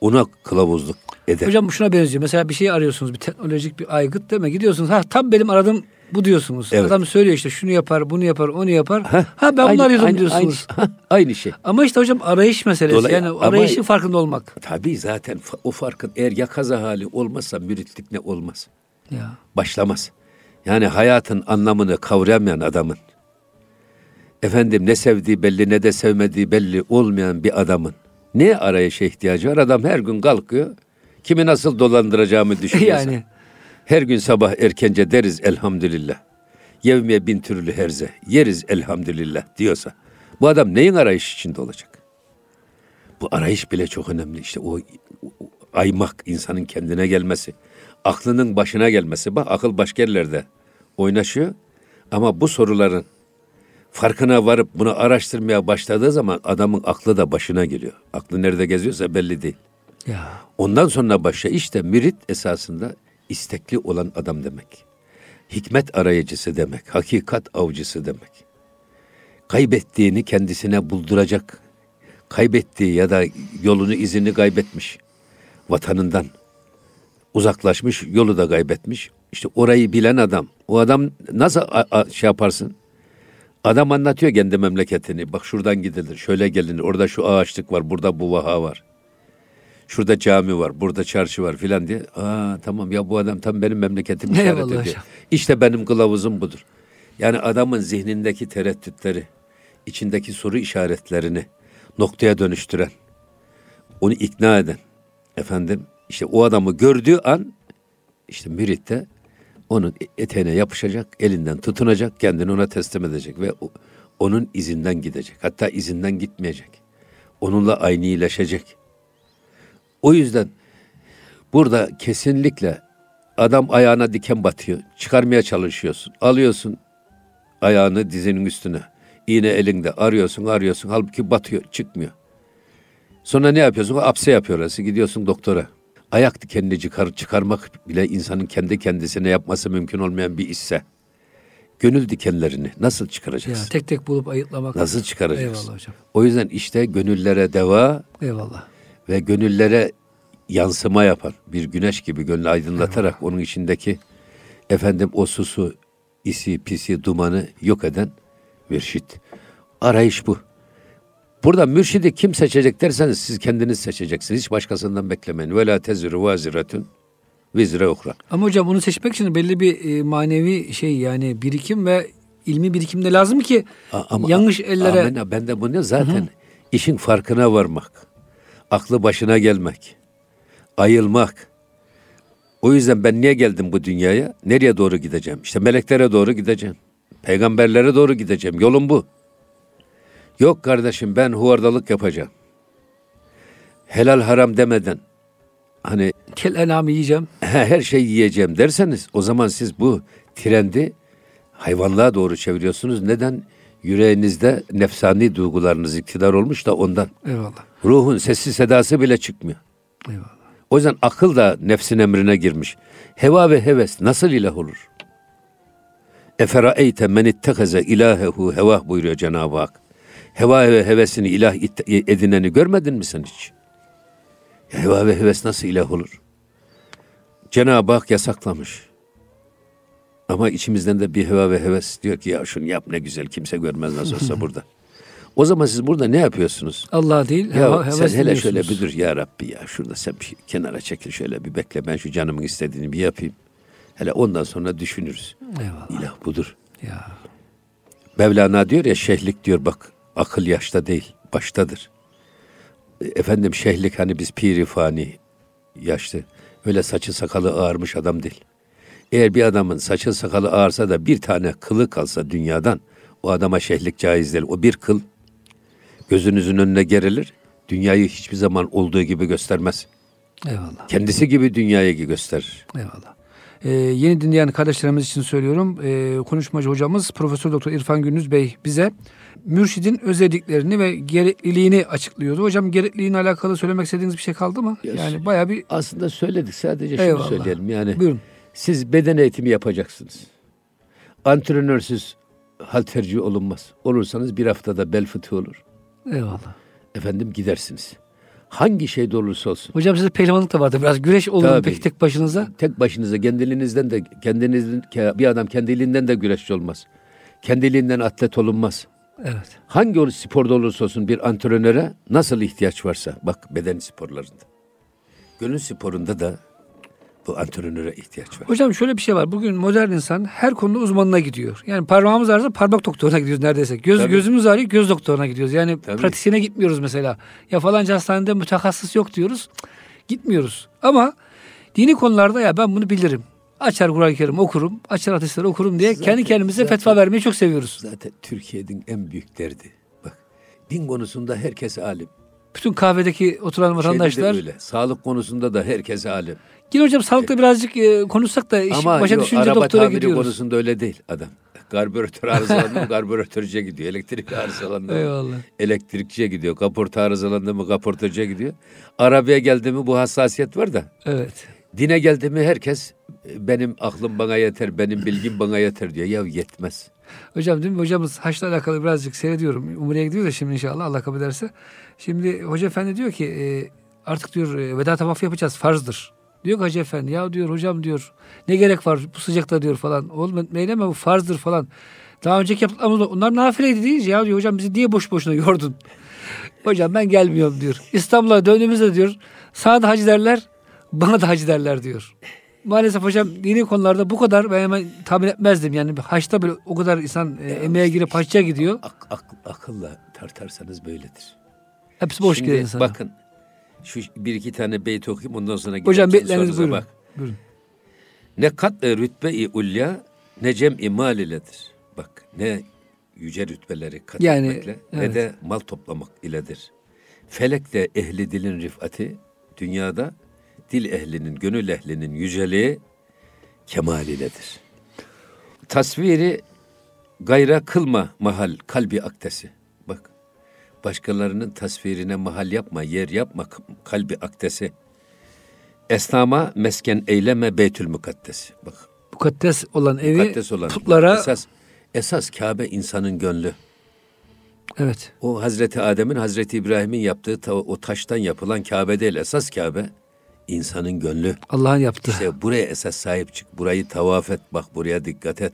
Ona kılavuzluk eder. hocam bu şuna benziyor. Mesela bir şey arıyorsunuz. Bir teknolojik bir aygıt değil mi? Gidiyorsunuz. Ha tam benim aradığım bu diyorsunuz. Evet. Adam söylüyor işte şunu yapar, bunu yapar, onu yapar. Ha, Ha, ben bunu aynı- arıyordum aynı- diyorsunuz. Aynı, aynı şey. Ama işte hocam arayış meselesi. Dolay- yani ama- arayışın farkında olmak. Tabii zaten o farkın eğer yakaza hali olmazsa müritlik ne olmaz. Ya. başlamaz. Yani hayatın anlamını kavrayamayan adamın, efendim ne sevdiği belli ne de sevmediği belli olmayan bir adamın ne arayışa ihtiyacı var? Adam her gün kalkıyor, kimi nasıl dolandıracağımı düşünüyor. yani Her gün sabah erkence deriz elhamdülillah. Yevmiye bin türlü herze, yeriz elhamdülillah diyorsa. Bu adam neyin arayış içinde olacak? Bu arayış bile çok önemli. İşte o, o aymak, insanın kendine gelmesi, aklının başına gelmesi. Bak akıl başka yerlerde oynaşıyor. Ama bu soruların farkına varıp bunu araştırmaya başladığı zaman adamın aklı da başına geliyor. Aklı nerede geziyorsa belli değil. ya. Ondan sonra başla işte mürit esasında istekli olan adam demek. Hikmet arayıcısı demek, hakikat avcısı demek. Kaybettiğini kendisine bulduracak. Kaybettiği ya da yolunu izini kaybetmiş. Vatanından uzaklaşmış, yolu da kaybetmiş. İşte orayı bilen adam. O adam nasıl şey yaparsın? Adam anlatıyor kendi memleketini. Bak şuradan gidilir, şöyle gelinir. Orada şu ağaçlık var, burada bu vaha var. Şurada cami var, burada çarşı var filan diye. Aa tamam ya bu adam tam benim memleketim işaret ediyor. hocam. İşte benim kılavuzum budur. Yani adamın zihnindeki tereddütleri, içindeki soru işaretlerini noktaya dönüştüren, onu ikna eden, efendim işte o adamı gördüğü an işte mürit de onun eteğine yapışacak, elinden tutunacak, kendini ona teslim edecek ve onun izinden gidecek. Hatta izinden gitmeyecek. Onunla aynıleşecek. O yüzden burada kesinlikle adam ayağına diken batıyor. Çıkarmaya çalışıyorsun. Alıyorsun ayağını dizinin üstüne. İğne elinde arıyorsun arıyorsun. Halbuki batıyor çıkmıyor. Sonra ne yapıyorsun? Apse yapıyor orası. Gidiyorsun doktora. Ayak dikenini çıkar, çıkarmak bile insanın kendi kendisine yapması mümkün olmayan bir işse. Gönül dikenlerini nasıl Ya çıkaracaksın? tek tek bulup ayıtlamak. Nasıl çıkaracaksın? Eyvallah hocam. O yüzden işte gönüllere deva, Eyvallah. ve gönüllere yansıma yapan bir güneş gibi gönlü aydınlatarak onun içindeki efendim o susu, isi, pisi, dumanı yok eden mürşit. Arayış bu. Burada mürşidi kim seçecek derseniz siz kendiniz seçeceksiniz. Hiç başkasından beklemeyin. Ve la teziru vaziratun vizre ukra. Ama hocam onu seçmek için belli bir e, manevi şey yani birikim ve ilmi birikim de lazım ki ama- yanlış ellere Amenna, ben de bunu zaten işin farkına varmak, aklı başına gelmek, ayılmak. O yüzden ben niye geldim bu dünyaya? Nereye doğru gideceğim? İşte meleklere doğru gideceğim. Peygamberlere doğru gideceğim. Yolum bu. Yok kardeşim ben huvardalık yapacağım. Helal haram demeden hani kel enamı yiyeceğim. her şeyi yiyeceğim derseniz o zaman siz bu trendi hayvanlığa doğru çeviriyorsunuz. Neden? Yüreğinizde nefsani duygularınız iktidar olmuş da ondan. Eyvallah. Ruhun sesi sedası bile çıkmıyor. Eyvallah. O yüzden akıl da nefsin emrine girmiş. Heva ve heves nasıl ilah olur? Eferaeyte men itteheze ilahehu hevah buyuruyor Cenab-ı Hak. Heva ve hevesini ilah it- edineni görmedin mi sen hiç? Ya Heva ve heves nasıl ilah olur? Cenab-ı Hak yasaklamış. Ama içimizden de bir heva ve heves diyor ki ya şunu yap ne güzel kimse görmez nasıl olsa burada. O zaman siz burada ne yapıyorsunuz? Allah değil. Ya heva, sen heves hele şöyle bir dur ya Rabbi ya şurada sen bir kenara çekil şöyle bir bekle ben şu canımın istediğini bir yapayım. Hele ondan sonra düşünürüz. Eyvallah. İlah budur. Ya. Mevlana diyor ya şeyhlik diyor bak akıl yaşta değil baştadır. E, Efendim şeyhlik hani biz piri fani yaşlı öyle saçı sakalı ağarmış adam değil. Eğer bir adamın saçı sakalı ağarsa da bir tane kılı kalsa dünyadan o adama şeyhlik caiz değil. O bir kıl gözünüzün önüne gerilir. Dünyayı hiçbir zaman olduğu gibi göstermez. Eyvallah. Kendisi gibi dünyayı gösterir. Eyvallah. Ee, yeni dinleyen kardeşlerimiz için söylüyorum. Ee, konuşmacı hocamız Profesör Doktor İrfan Gündüz Bey bize mürşidin özelliklerini ve gerekliliğini açıklıyordu. Hocam gerekliliğine alakalı söylemek istediğiniz bir şey kaldı mı? Yes. Yani bayağı bir Aslında söyledik sadece şunu Eyvallah. söyleyelim yani. buyurun. Siz beden eğitimi yapacaksınız. Antrenörsüz halterci olunmaz. Olursanız bir haftada bel fıtığı olur. Eyvallah. Efendim gidersiniz. Hangi şeyde olursa olsun. Hocam sizde pehlivanlık da vardı. Biraz güreş olur mu peki tek başınıza? Tek başınıza kendiliğinizden de kendinizin bir adam kendiliğinden de güreşçi olmaz. Kendiliğinden atlet olunmaz. Evet. Hangi sporda olursa olsun bir antrenöre nasıl ihtiyaç varsa bak beden sporlarında. Gönül sporunda da bu antrenöre ihtiyaç var. Hocam şöyle bir şey var. Bugün modern insan her konuda uzmanına gidiyor. Yani parmağımız ağrırsa parmak doktoruna gidiyoruz neredeyse. Göz Tabii. gözümüz ağrıyor göz doktoruna gidiyoruz. Yani Tabii. pratisyene gitmiyoruz mesela. Ya falanca hastanede mütehassıs yok diyoruz. Gitmiyoruz. Ama dini konularda ya ben bunu bilirim. Açar Kur'an-ı Kerim okurum, açar hadisleri okurum diye Zaten- kendi kendimize zaten- fetva vermeyi çok seviyoruz. Zaten Türkiye'nin en büyük derdi. Bak din konusunda herkes alim. Bütün kahvedeki oturan Şeyde vatandaşlar. öyle. Sağlık konusunda da herkes alim. Yine hocam sağlıkta birazcık e, konuşsak da iş Ama başa yo, düşünce araba doktora tamiri gidiyoruz. konusunda öyle değil adam. Karbüratör arızalandı mı karbüratörcüye gidiyor. Elektrik arızalandı mı Eyvallah. elektrikçiye gidiyor. Kaporta arızalandı mı kaportacıya gidiyor. Arabaya geldi mi bu hassasiyet var da. Evet. Dine geldi mi herkes benim aklım bana yeter, benim bilgim bana yeter diyor. Ya yetmez. Hocam mi? Hocamız haçla alakalı birazcık seyrediyorum. Umre'ye gidiyor da şimdi inşallah Allah kabul ederse. Şimdi Hoca Efendi diyor ki e, artık diyor e, veda tavafı yapacağız farzdır. Diyor ki Hacı Efendi ya diyor hocam diyor ne gerek var bu sıcakta diyor falan. Oğlum meyleme bu farzdır falan. Daha önceki yaptıklarımız onlar nafileydi deyince ya diyor hocam bizi niye boş boşuna yordun? hocam ben gelmiyorum diyor. İstanbul'a döndüğümüzde diyor sana da hacı derler bana da hacı derler diyor. Maalesef hocam dini konularda bu kadar ben hemen tahmin etmezdim. Yani haçta böyle o kadar insan e, emeğe girip haçça gidiyor. Ak, ak- akılla tartarsanız böyledir. Hepsi boş Şimdi gelen insan. bakın şu bir iki tane beyt okuyayım ondan sonra Hocam geleceğim beytlerinizi sorunuza buyurun. Bak. Buyurun. Ne kat rütbe-i ulya ne cem-i mal iledir. Bak ne yüce rütbeleri kat Yani, etmekle ne evet. de mal toplamak iledir. Felek de ehli dilin rifati dünyada dil ehlinin, gönül ehlinin yüceliği kemal iledir. Tasviri gayra kılma mahal kalbi aktesi. Bak başkalarının tasvirine mahal yapma, yer yapma kalbi aktesi. Esnama mesken eyleme beytül mukaddesi. Bak Mukaddes olan evi mukaddes olan putlara esas esas Kabe insanın gönlü. evet O Hazreti Adem'in Hazreti İbrahim'in yaptığı ta- o taştan yapılan Kabe değil. Esas Kabe insanın gönlü. Allah'ın yaptığı. İşte buraya esas sahip çık. Burayı tavaf et. Bak buraya dikkat et.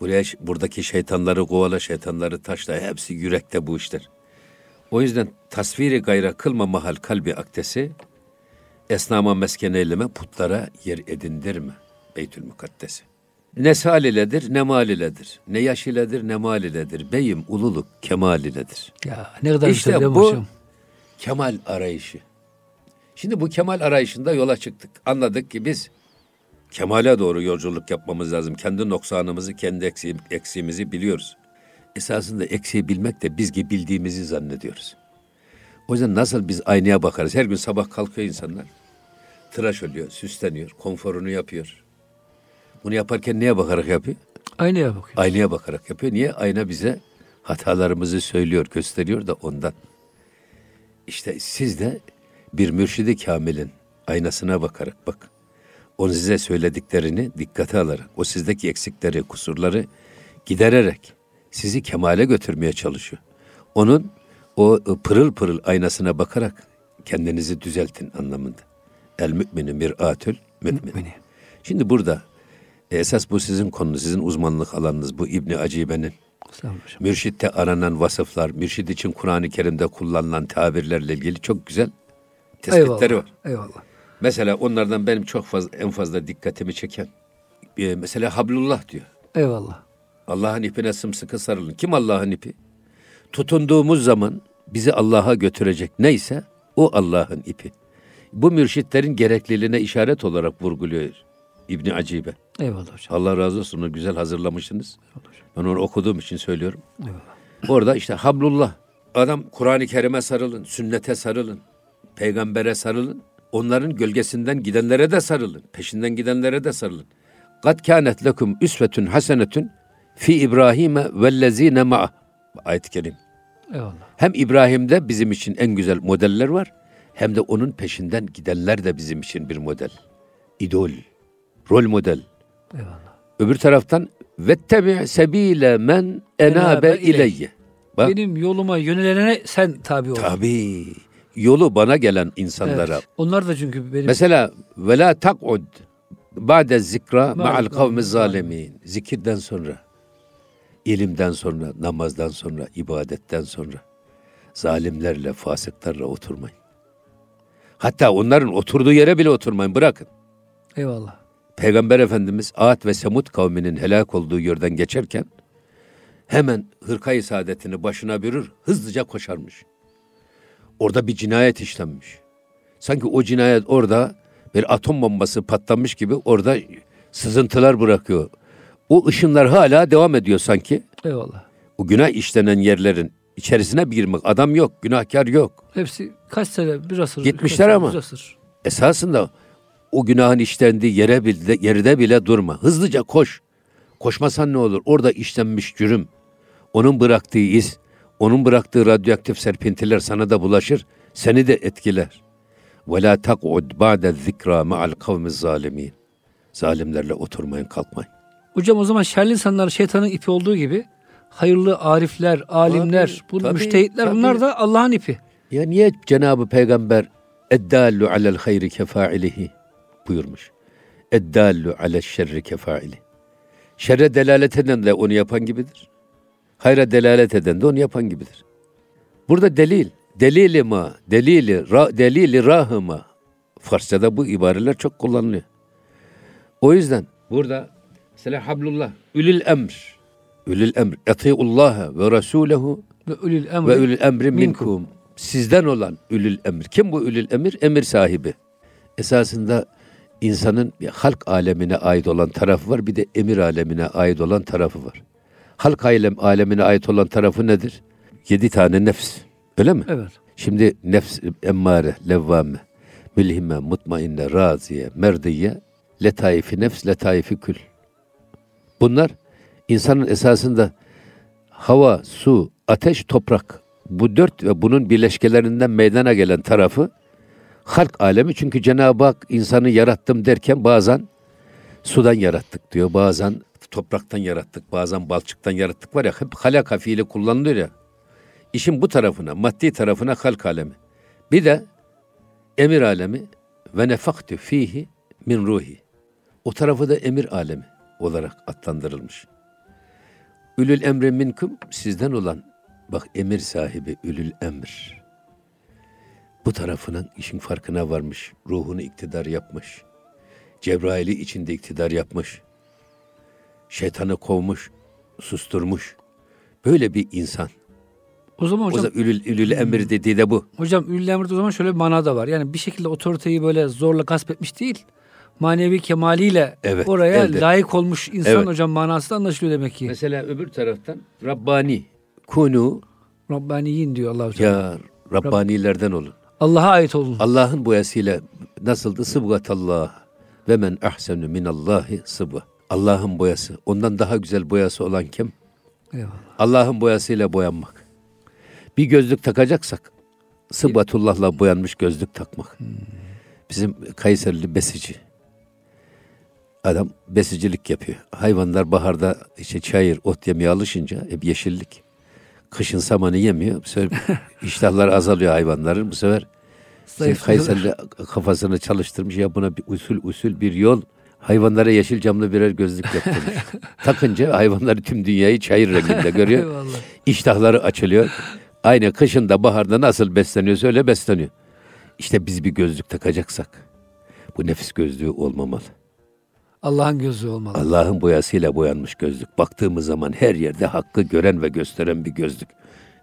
Buraya buradaki şeytanları kovala, şeytanları taşla. Hepsi yürekte bu işler. O yüzden tasviri gayra kılma mahal kalbi aktesi. Esnama mesken eyleme putlara yer edindirme. Beytül mukaddesi. Ne sal iledir ne mal iledir. Ne yaş iledir ne mal iledir. Beyim ululuk kemal iledir. Ya ne kadar İşte güzel bu hocam? kemal arayışı. Şimdi bu kemal arayışında yola çıktık. Anladık ki biz kemale doğru yolculuk yapmamız lazım. Kendi noksanımızı, kendi eksiğim, eksiğimizi biliyoruz. Esasında eksiği bilmek de biz gibi bildiğimizi zannediyoruz. O yüzden nasıl biz aynaya bakarız? Her gün sabah kalkıyor insanlar. Tıraş oluyor, süsleniyor, konforunu yapıyor. Bunu yaparken neye bakarak yapıyor? Aynaya bakıyor. Aynaya bakarak yapıyor. Niye? Ayna bize hatalarımızı söylüyor, gösteriyor da ondan. İşte siz de bir mürşidi kamilin aynasına bakarak bak. Onun size söylediklerini dikkate alarak, o sizdeki eksikleri, kusurları gidererek sizi kemale götürmeye çalışıyor. Onun o pırıl pırıl aynasına bakarak kendinizi düzeltin anlamında. El mümini mir'atül mümin. Mümini. Şimdi burada E, esas bu sizin konunuz, sizin uzmanlık alanınız bu İbni Acibe'nin. Mürşitte aranan vasıflar, mürşid için Kur'an-ı Kerim'de kullanılan tabirlerle ilgili çok güzel tespitleri Eyvallah. var. Eyvallah. Mesela onlardan benim çok fazla en fazla dikkatimi çeken e, mesela hablullah diyor. Eyvallah. Allah'ın ipine sımsıkı sarılın. Kim Allah'ın ipi? Tutunduğumuz zaman bizi Allah'a götürecek neyse o Allah'ın ipi. Bu mürşitlerin gerekliliğine işaret olarak vurguluyor İbni Acibe. Eyvallah hocam. Allah razı olsun onu güzel hazırlamışsınız. Ben onu okuduğum için söylüyorum. Eyvallah. Orada işte hablullah. Adam Kur'an-ı Kerim'e sarılın, sünnete sarılın, peygambere sarılın. Onların gölgesinden gidenlere de sarılın. Peşinden gidenlere de sarılın. Kad kânet lekum üsvetun hasenetun fi İbrahim'e vellezîne ma'ah. Ayet-i Kerim. Eyvallah. Hem İbrahim'de bizim için en güzel modeller var. Hem de onun peşinden gidenler de bizim için bir model. İdol, rol model. Eyvallah. Öbür taraftan vettemi sebile men enabe ileyye. Bak Benim yoluma yönelene sen tabi ol. tabii yolu bana gelen insanlara. Evet. Onlar da çünkü benim Mesela ve la tak'ud ba'de zikra ma'al kavmi zalimin. Zikirden sonra, ilimden sonra, namazdan sonra, ibadetten sonra zalimlerle, fasıklarla oturmayın. Hatta onların oturduğu yere bile oturmayın. Bırakın. eyvallah. Peygamber Efendimiz Ad ve Semud kavminin helak olduğu yerden geçerken hemen hırkayı saadetini başına bürür, hızlıca koşarmış. Orada bir cinayet işlenmiş. Sanki o cinayet orada bir atom bombası patlamış gibi orada sızıntılar bırakıyor. O ışınlar hala devam ediyor sanki. Eyvallah. O günah işlenen yerlerin içerisine girmek adam yok, günahkar yok. Hepsi kaç sene bir asır. Gitmişler ama. Bir asır. Esasında o günahın işlendiği yere bile, yeride bile durma. Hızlıca koş. Koşmasan ne olur? Orada işlenmiş cürüm, onun bıraktığı iz, onun bıraktığı radyoaktif serpintiler sana da bulaşır, seni de etkiler. Ve la tak'ud ba'de zikra ma'al kavmi zalimin. Zalimlerle oturmayın, kalkmayın. Hocam o zaman şerli insanlar şeytanın ipi olduğu gibi hayırlı arifler, alimler, Tabii, bu tabii, müştehitler tabii. bunlar da Allah'ın ipi. Ya niye Cenab-ı Peygamber eddallu alel hayri kefailihi buyurmuş. Eddallu alel şerri kefaili. Şerre delalet eden de onu yapan gibidir. Hayra delalet eden de onu yapan gibidir. Burada delil, delili ma, delili, ra, delili rahıma. Farsçada bu ibareler çok kullanılıyor. O yüzden burada mesela hablullah, ülül emr, ülül emr, etiullaha ve rasulehu Ve ulil emri. ve ülül emri minkum. minkum. Sizden olan ülül emir. Kim bu ülül emir? Emir sahibi. Esasında insanın halk alemine ait olan tarafı var, bir de emir alemine ait olan tarafı var. Halk alem, alemine ait olan tarafı nedir? Yedi tane nefs. Öyle mi? Evet. Şimdi nefs emmare, levvame, mülhime, mutmainne, raziye, merdiye, letaifi nefs, letaifi kül. Bunlar insanın esasında hava, su, ateş, toprak. Bu dört ve bunun birleşkelerinden meydana gelen tarafı halk alemi. Çünkü Cenab-ı Hak insanı yarattım derken bazen sudan yarattık diyor. Bazen topraktan yarattık, bazen balçıktan yarattık var ya hep halaka fiili kullanılıyor ya. İşin bu tarafına, maddi tarafına halk alemi. Bir de emir alemi ve nefaktu fihi min ruhi. O tarafı da emir alemi olarak adlandırılmış. Ülül emri minkum sizden olan bak emir sahibi ülül emr. Bu tarafının işin farkına varmış. Ruhunu iktidar yapmış. Cebrail'i içinde iktidar yapmış. Şeytanı kovmuş, susturmuş. Böyle bir insan. O zaman O hocam, da ülül, ülül emir dediği de bu. hocam ulil emrde o zaman şöyle bir mana da var. Yani bir şekilde otoriteyi böyle zorla gasp etmiş değil. Manevi kemaliyle Evet, oraya elde. layık olmuş insan Evet. hocam manası da anlaşılıyor demek ki. Mesela öbür taraftan Rabbani. Kunu Rabbaniyin diyor Allah-u Teala. ya Rabbanilerden olun. Allah'a ait olun. Allah'ın boyasıyla nasıldı? Sıbgatallah ve men ahsenu minallahi sıbga. Allah'ın boyası. Ondan daha güzel boyası olan kim? Eyvallah. Allah'ın boyasıyla boyanmak. Bir gözlük takacaksak Sıbgatullah'la boyanmış gözlük takmak. Bizim Kayserili besici. Adam besicilik yapıyor. Hayvanlar baharda işte çayır, ot yemeye alışınca hep yeşillik. Kışın samanı yemiyor. Bu sefer iştahlar azalıyor hayvanların. Bu sefer Kayserili kafasını çalıştırmış ya buna bir usul usul bir yol Hayvanlara yeşil camlı birer gözlük yaptırmış. Takınca hayvanları tüm dünyayı çayır renginde görüyor. Eyvallah. İştahları açılıyor. Aynı kışında baharda nasıl besleniyorsa öyle besleniyor. İşte biz bir gözlük takacaksak bu nefis gözlüğü olmamalı. Allah'ın gözü olmalı. Allah'ın boyasıyla boyanmış gözlük. Baktığımız zaman her yerde hakkı gören ve gösteren bir gözlük.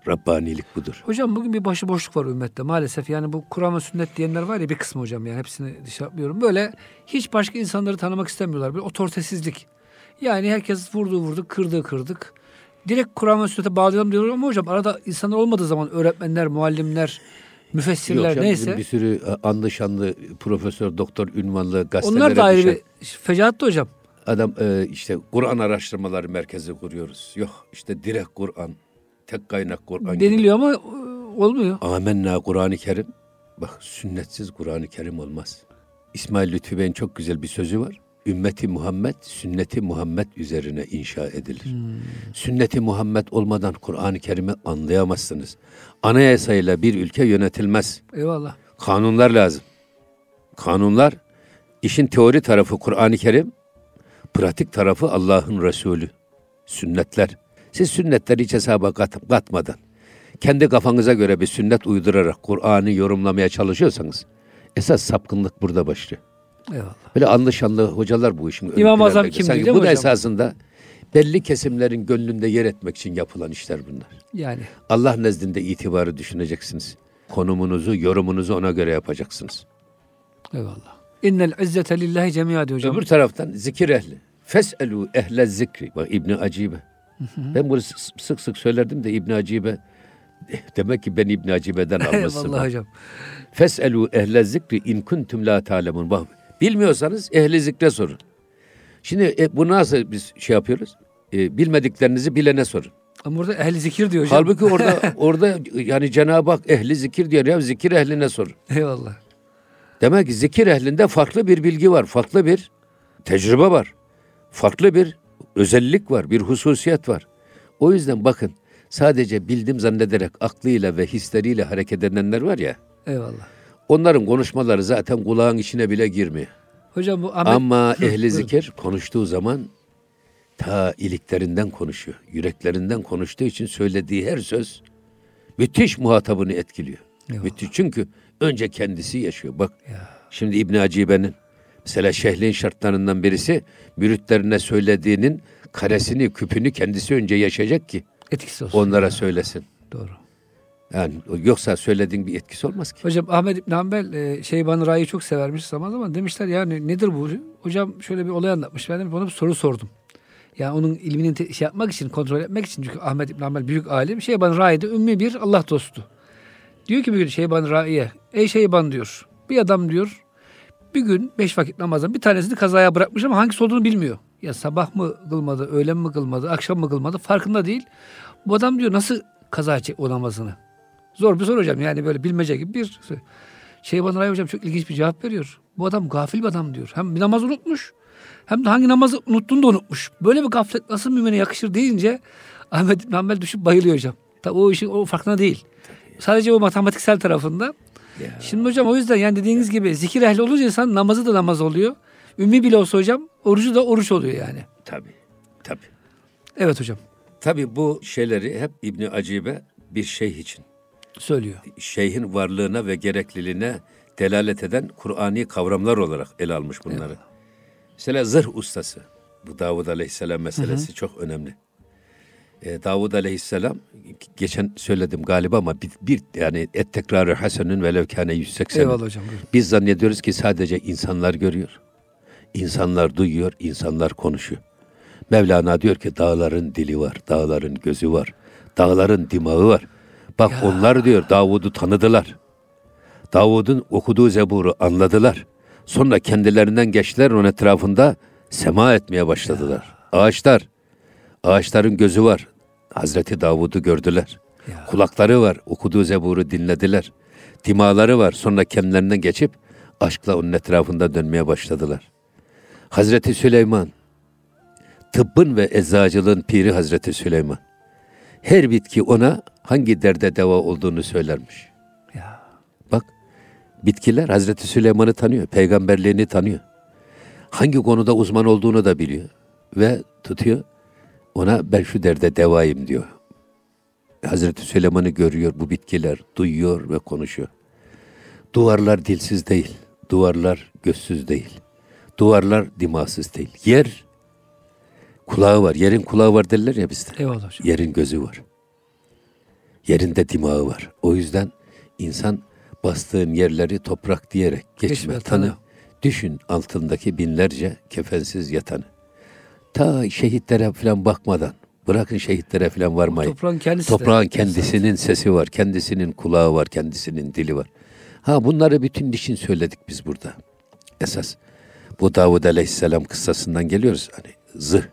Rabbanilik budur. Hocam bugün bir başıboşluk var ümmette maalesef. Yani bu Kur'an ve sünnet diyenler var ya bir kısmı hocam yani hepsini dışa yapmıyorum. Böyle hiç başka insanları tanımak istemiyorlar. Bir otoritesizlik. Yani herkes vurdu vurduk, kırdı kırdık. Direkt Kur'an ve sünnete bağlayalım diyorlar ama hocam arada insanlar olmadığı zaman öğretmenler, muallimler, müfessirler bizim neyse. Bir sürü e, anlı şanlı profesör, doktor ünvanlı gazetelere Onlar da ayrı düşen bir fecaat hocam. Adam e, işte Kur'an araştırmaları merkezi kuruyoruz. Yok işte direkt Kur'an, tek kaynak Kur'an. gibi. Deniliyor ama e, olmuyor. Amenna Kur'an-ı Kerim. Bak sünnetsiz Kur'an-ı Kerim olmaz. İsmail Lütfü Bey'in çok güzel bir sözü var. Ümmeti Muhammed, sünneti Muhammed üzerine inşa edilir. Sünneti Muhammed olmadan Kur'an-ı Kerim'i anlayamazsınız. Anayasayla bir ülke yönetilmez. Eyvallah. Kanunlar lazım. Kanunlar, işin teori tarafı Kur'an-ı Kerim, pratik tarafı Allah'ın Resulü. Sünnetler. Siz sünnetleri hiç hesaba kat, katmadan, kendi kafanıza göre bir sünnet uydurarak Kur'an'ı yorumlamaya çalışıyorsanız, esas sapkınlık burada başlıyor. Eyvallah. Böyle anlı şanlı hocalar bu işin. İmam. Azam kimliği Sanki değil Bu da hocam? esasında belli kesimlerin gönlünde yer etmek için yapılan işler bunlar. Yani Allah nezdinde itibarı düşüneceksiniz. Konumunuzu, yorumunuzu ona göre yapacaksınız. eyvallah. İnnel izzete lillahi cemi'a diyor hocam. Öbür taraftan zikir ehli. Feselu ehle zikri. Bak İbni Acibe. Ben bunu sık sık, söylerdim de İbni Acibe demek ki ben İbni Acibe'den almışsın. Eyvallah hocam. Feselu ehle zikri in kuntum la ta'lemun. Bak bilmiyorsanız ehli zikre sorun. Şimdi e, bu nasıl biz şey yapıyoruz? E, bilmediklerinizi bilene sorun. Ama burada ehli zikir diyor hocam. Halbuki orada orada yani Cenab-ı Hak ehli zikir diyor ya zikir ehline sorun. Eyvallah. Demek ki zikir ehlinde farklı bir bilgi var, farklı bir tecrübe var. Farklı bir özellik var, bir hususiyet var. O yüzden bakın sadece bildim zannederek aklıyla ve hisleriyle hareket edenler var ya, Eyvallah. onların konuşmaları zaten kulağın içine bile girmiyor. Hocam bu Ahmet Ama ehli buyurun. zikir konuştuğu zaman ta iliklerinden konuşuyor. Yüreklerinden konuştuğu için söylediği her söz müthiş muhatabını etkiliyor. Eyvallah. Müthiş çünkü önce kendisi yaşıyor. Bak şimdi İbn Acibe'nin mesela şehrin şartlarından birisi müritlerine söylediğinin karesini, küpünü kendisi önce yaşayacak ki etkisi olsun. onlara söylesin. Doğru. Yani yoksa söylediğin bir etkisi olmaz ki. Hocam Ahmet İbn Hanbel e, Şeyban Ra'yı çok severmiş zaman zaman demişler yani nedir bu? Hocam şöyle bir olay anlatmış. Ben de ona bir soru sordum. Yani onun ilmini te- şey yapmak için, kontrol etmek için çünkü Ahmet İbn Hanbel büyük alim. Şeyban Ra'i de ümmi bir Allah dostu. Diyor ki bir gün Şeyban Ra'iye, ey Şeyban diyor. Bir adam diyor bir gün beş vakit namazdan bir tanesini kazaya bırakmış ama hangisi olduğunu bilmiyor. Ya sabah mı kılmadı, öğlen mi kılmadı, akşam mı kılmadı farkında değil. Bu adam diyor nasıl kaza edecek o namazını? Zor bir soru hocam yani böyle bilmece gibi bir soru. Şeyban Ray hocam çok ilginç bir cevap veriyor. Bu adam gafil bir adam diyor. Hem bir namaz unutmuş hem de hangi namazı unuttuğunu da unutmuş. Böyle bir gaflet nasıl mümine yakışır deyince Ahmet İbn düşüp bayılıyor hocam. Tabi o işin o farkına değil. Sadece o matematiksel tarafında. Şimdi hocam o yüzden yani dediğiniz gibi zikir ehli olunca insan namazı da namaz oluyor. Ümmi bile olsa hocam orucu da oruç oluyor yani. Tabii, tabii. Evet hocam Tabii bu şeyleri hep İbni Acibe bir şeyh için söylüyor. şeyhin varlığına ve gerekliliğine delalet eden Kur'ani kavramlar olarak ele almış bunları. Mesela zırh ustası. Bu Davud Aleyhisselam meselesi çok önemli. Ee, Davud Aleyhisselam geçen söyledim galiba ama bir, bir yani et tekrarı hasenün velev kâne 180. Eyvallah hocam. buyurun. Biz zannediyoruz ki sadece insanlar görüyor. İnsanlar duyuyor, insanlar konuşuyor. Mevlana diyor ki dağların dili var, dağların gözü var, dağların dimağı var. Bak onlar diyor Davud'u tanıdılar. Davud'un okuduğu Zebur'u anladılar. Sonra kendilerinden geçtiler onun etrafında sema etmeye başladılar. Ağaçlar, ağaçların gözü var. Hazreti Davud'u gördüler. Ya. Kulakları var, okuduğu Zebur'u dinlediler. Dimaları var, sonra kendilerinden geçip aşkla onun etrafında dönmeye başladılar. Hazreti Süleyman, tıbbın ve eczacılığın piri Hazreti Süleyman. Her bitki ona hangi derde deva olduğunu söylermiş. Ya. Bak, bitkiler Hazreti Süleyman'ı tanıyor, peygamberliğini tanıyor. Hangi konuda uzman olduğunu da biliyor. Ve tutuyor. Ona ben şu derde devayım diyor. Hazreti Süleyman'ı görüyor bu bitkiler, duyuyor ve konuşuyor. Duvarlar dilsiz değil, duvarlar gözsüz değil, duvarlar dimasız değil. Yer kulağı var, yerin kulağı var derler ya bizde. Eyvallah hocam. Yerin gözü var. Yerinde dimağı var. O yüzden insan bastığın yerleri toprak diyerek geçme, Geçme, tanı. tanı. Düşün altındaki binlerce kefensiz yatanı. Ta şehitlere falan bakmadan, bırakın şehitlere falan varmayın. Toprağın kendisi de- Toprağın kendisinin sesi var, kendisinin kulağı var, kendisinin dili var. Ha bunları bütün için söyledik biz burada. Esas bu Davud Aleyhisselam kıssasından geliyoruz. Hani zırh.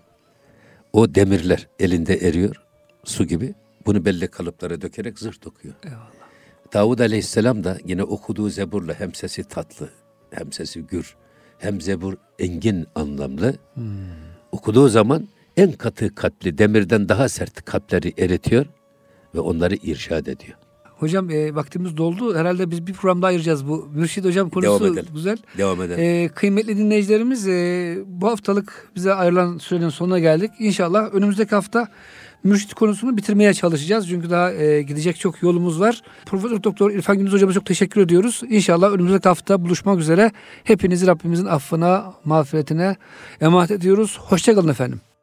O demirler elinde eriyor su gibi. Bunu belli kalıplara dökerek zırh dokuyor. Eyvallah. Davud Aleyhisselam da yine okuduğu zeburla hem sesi tatlı, hem sesi gür, hem zebur engin anlamlı. Okuduğu zaman en katı kalpli, demirden daha sert kalpleri eritiyor ve onları irşad ediyor. Hocam e, vaktimiz doldu. Herhalde biz bir program daha ayıracağız bu. Mürşid hocam Devam konusu edelim. güzel. Devam edelim. E, kıymetli dinleyicilerimiz e, bu haftalık bize ayrılan sürenin sonuna geldik. İnşallah önümüzdeki hafta mürşid konusunu bitirmeye çalışacağız. Çünkü daha e, gidecek çok yolumuz var. Profesör Doktor İrfan Gündüz hocama çok teşekkür ediyoruz. İnşallah önümüzdeki hafta buluşmak üzere. Hepinizi Rabbimizin affına, mağfiretine emanet ediyoruz. Hoşçakalın efendim.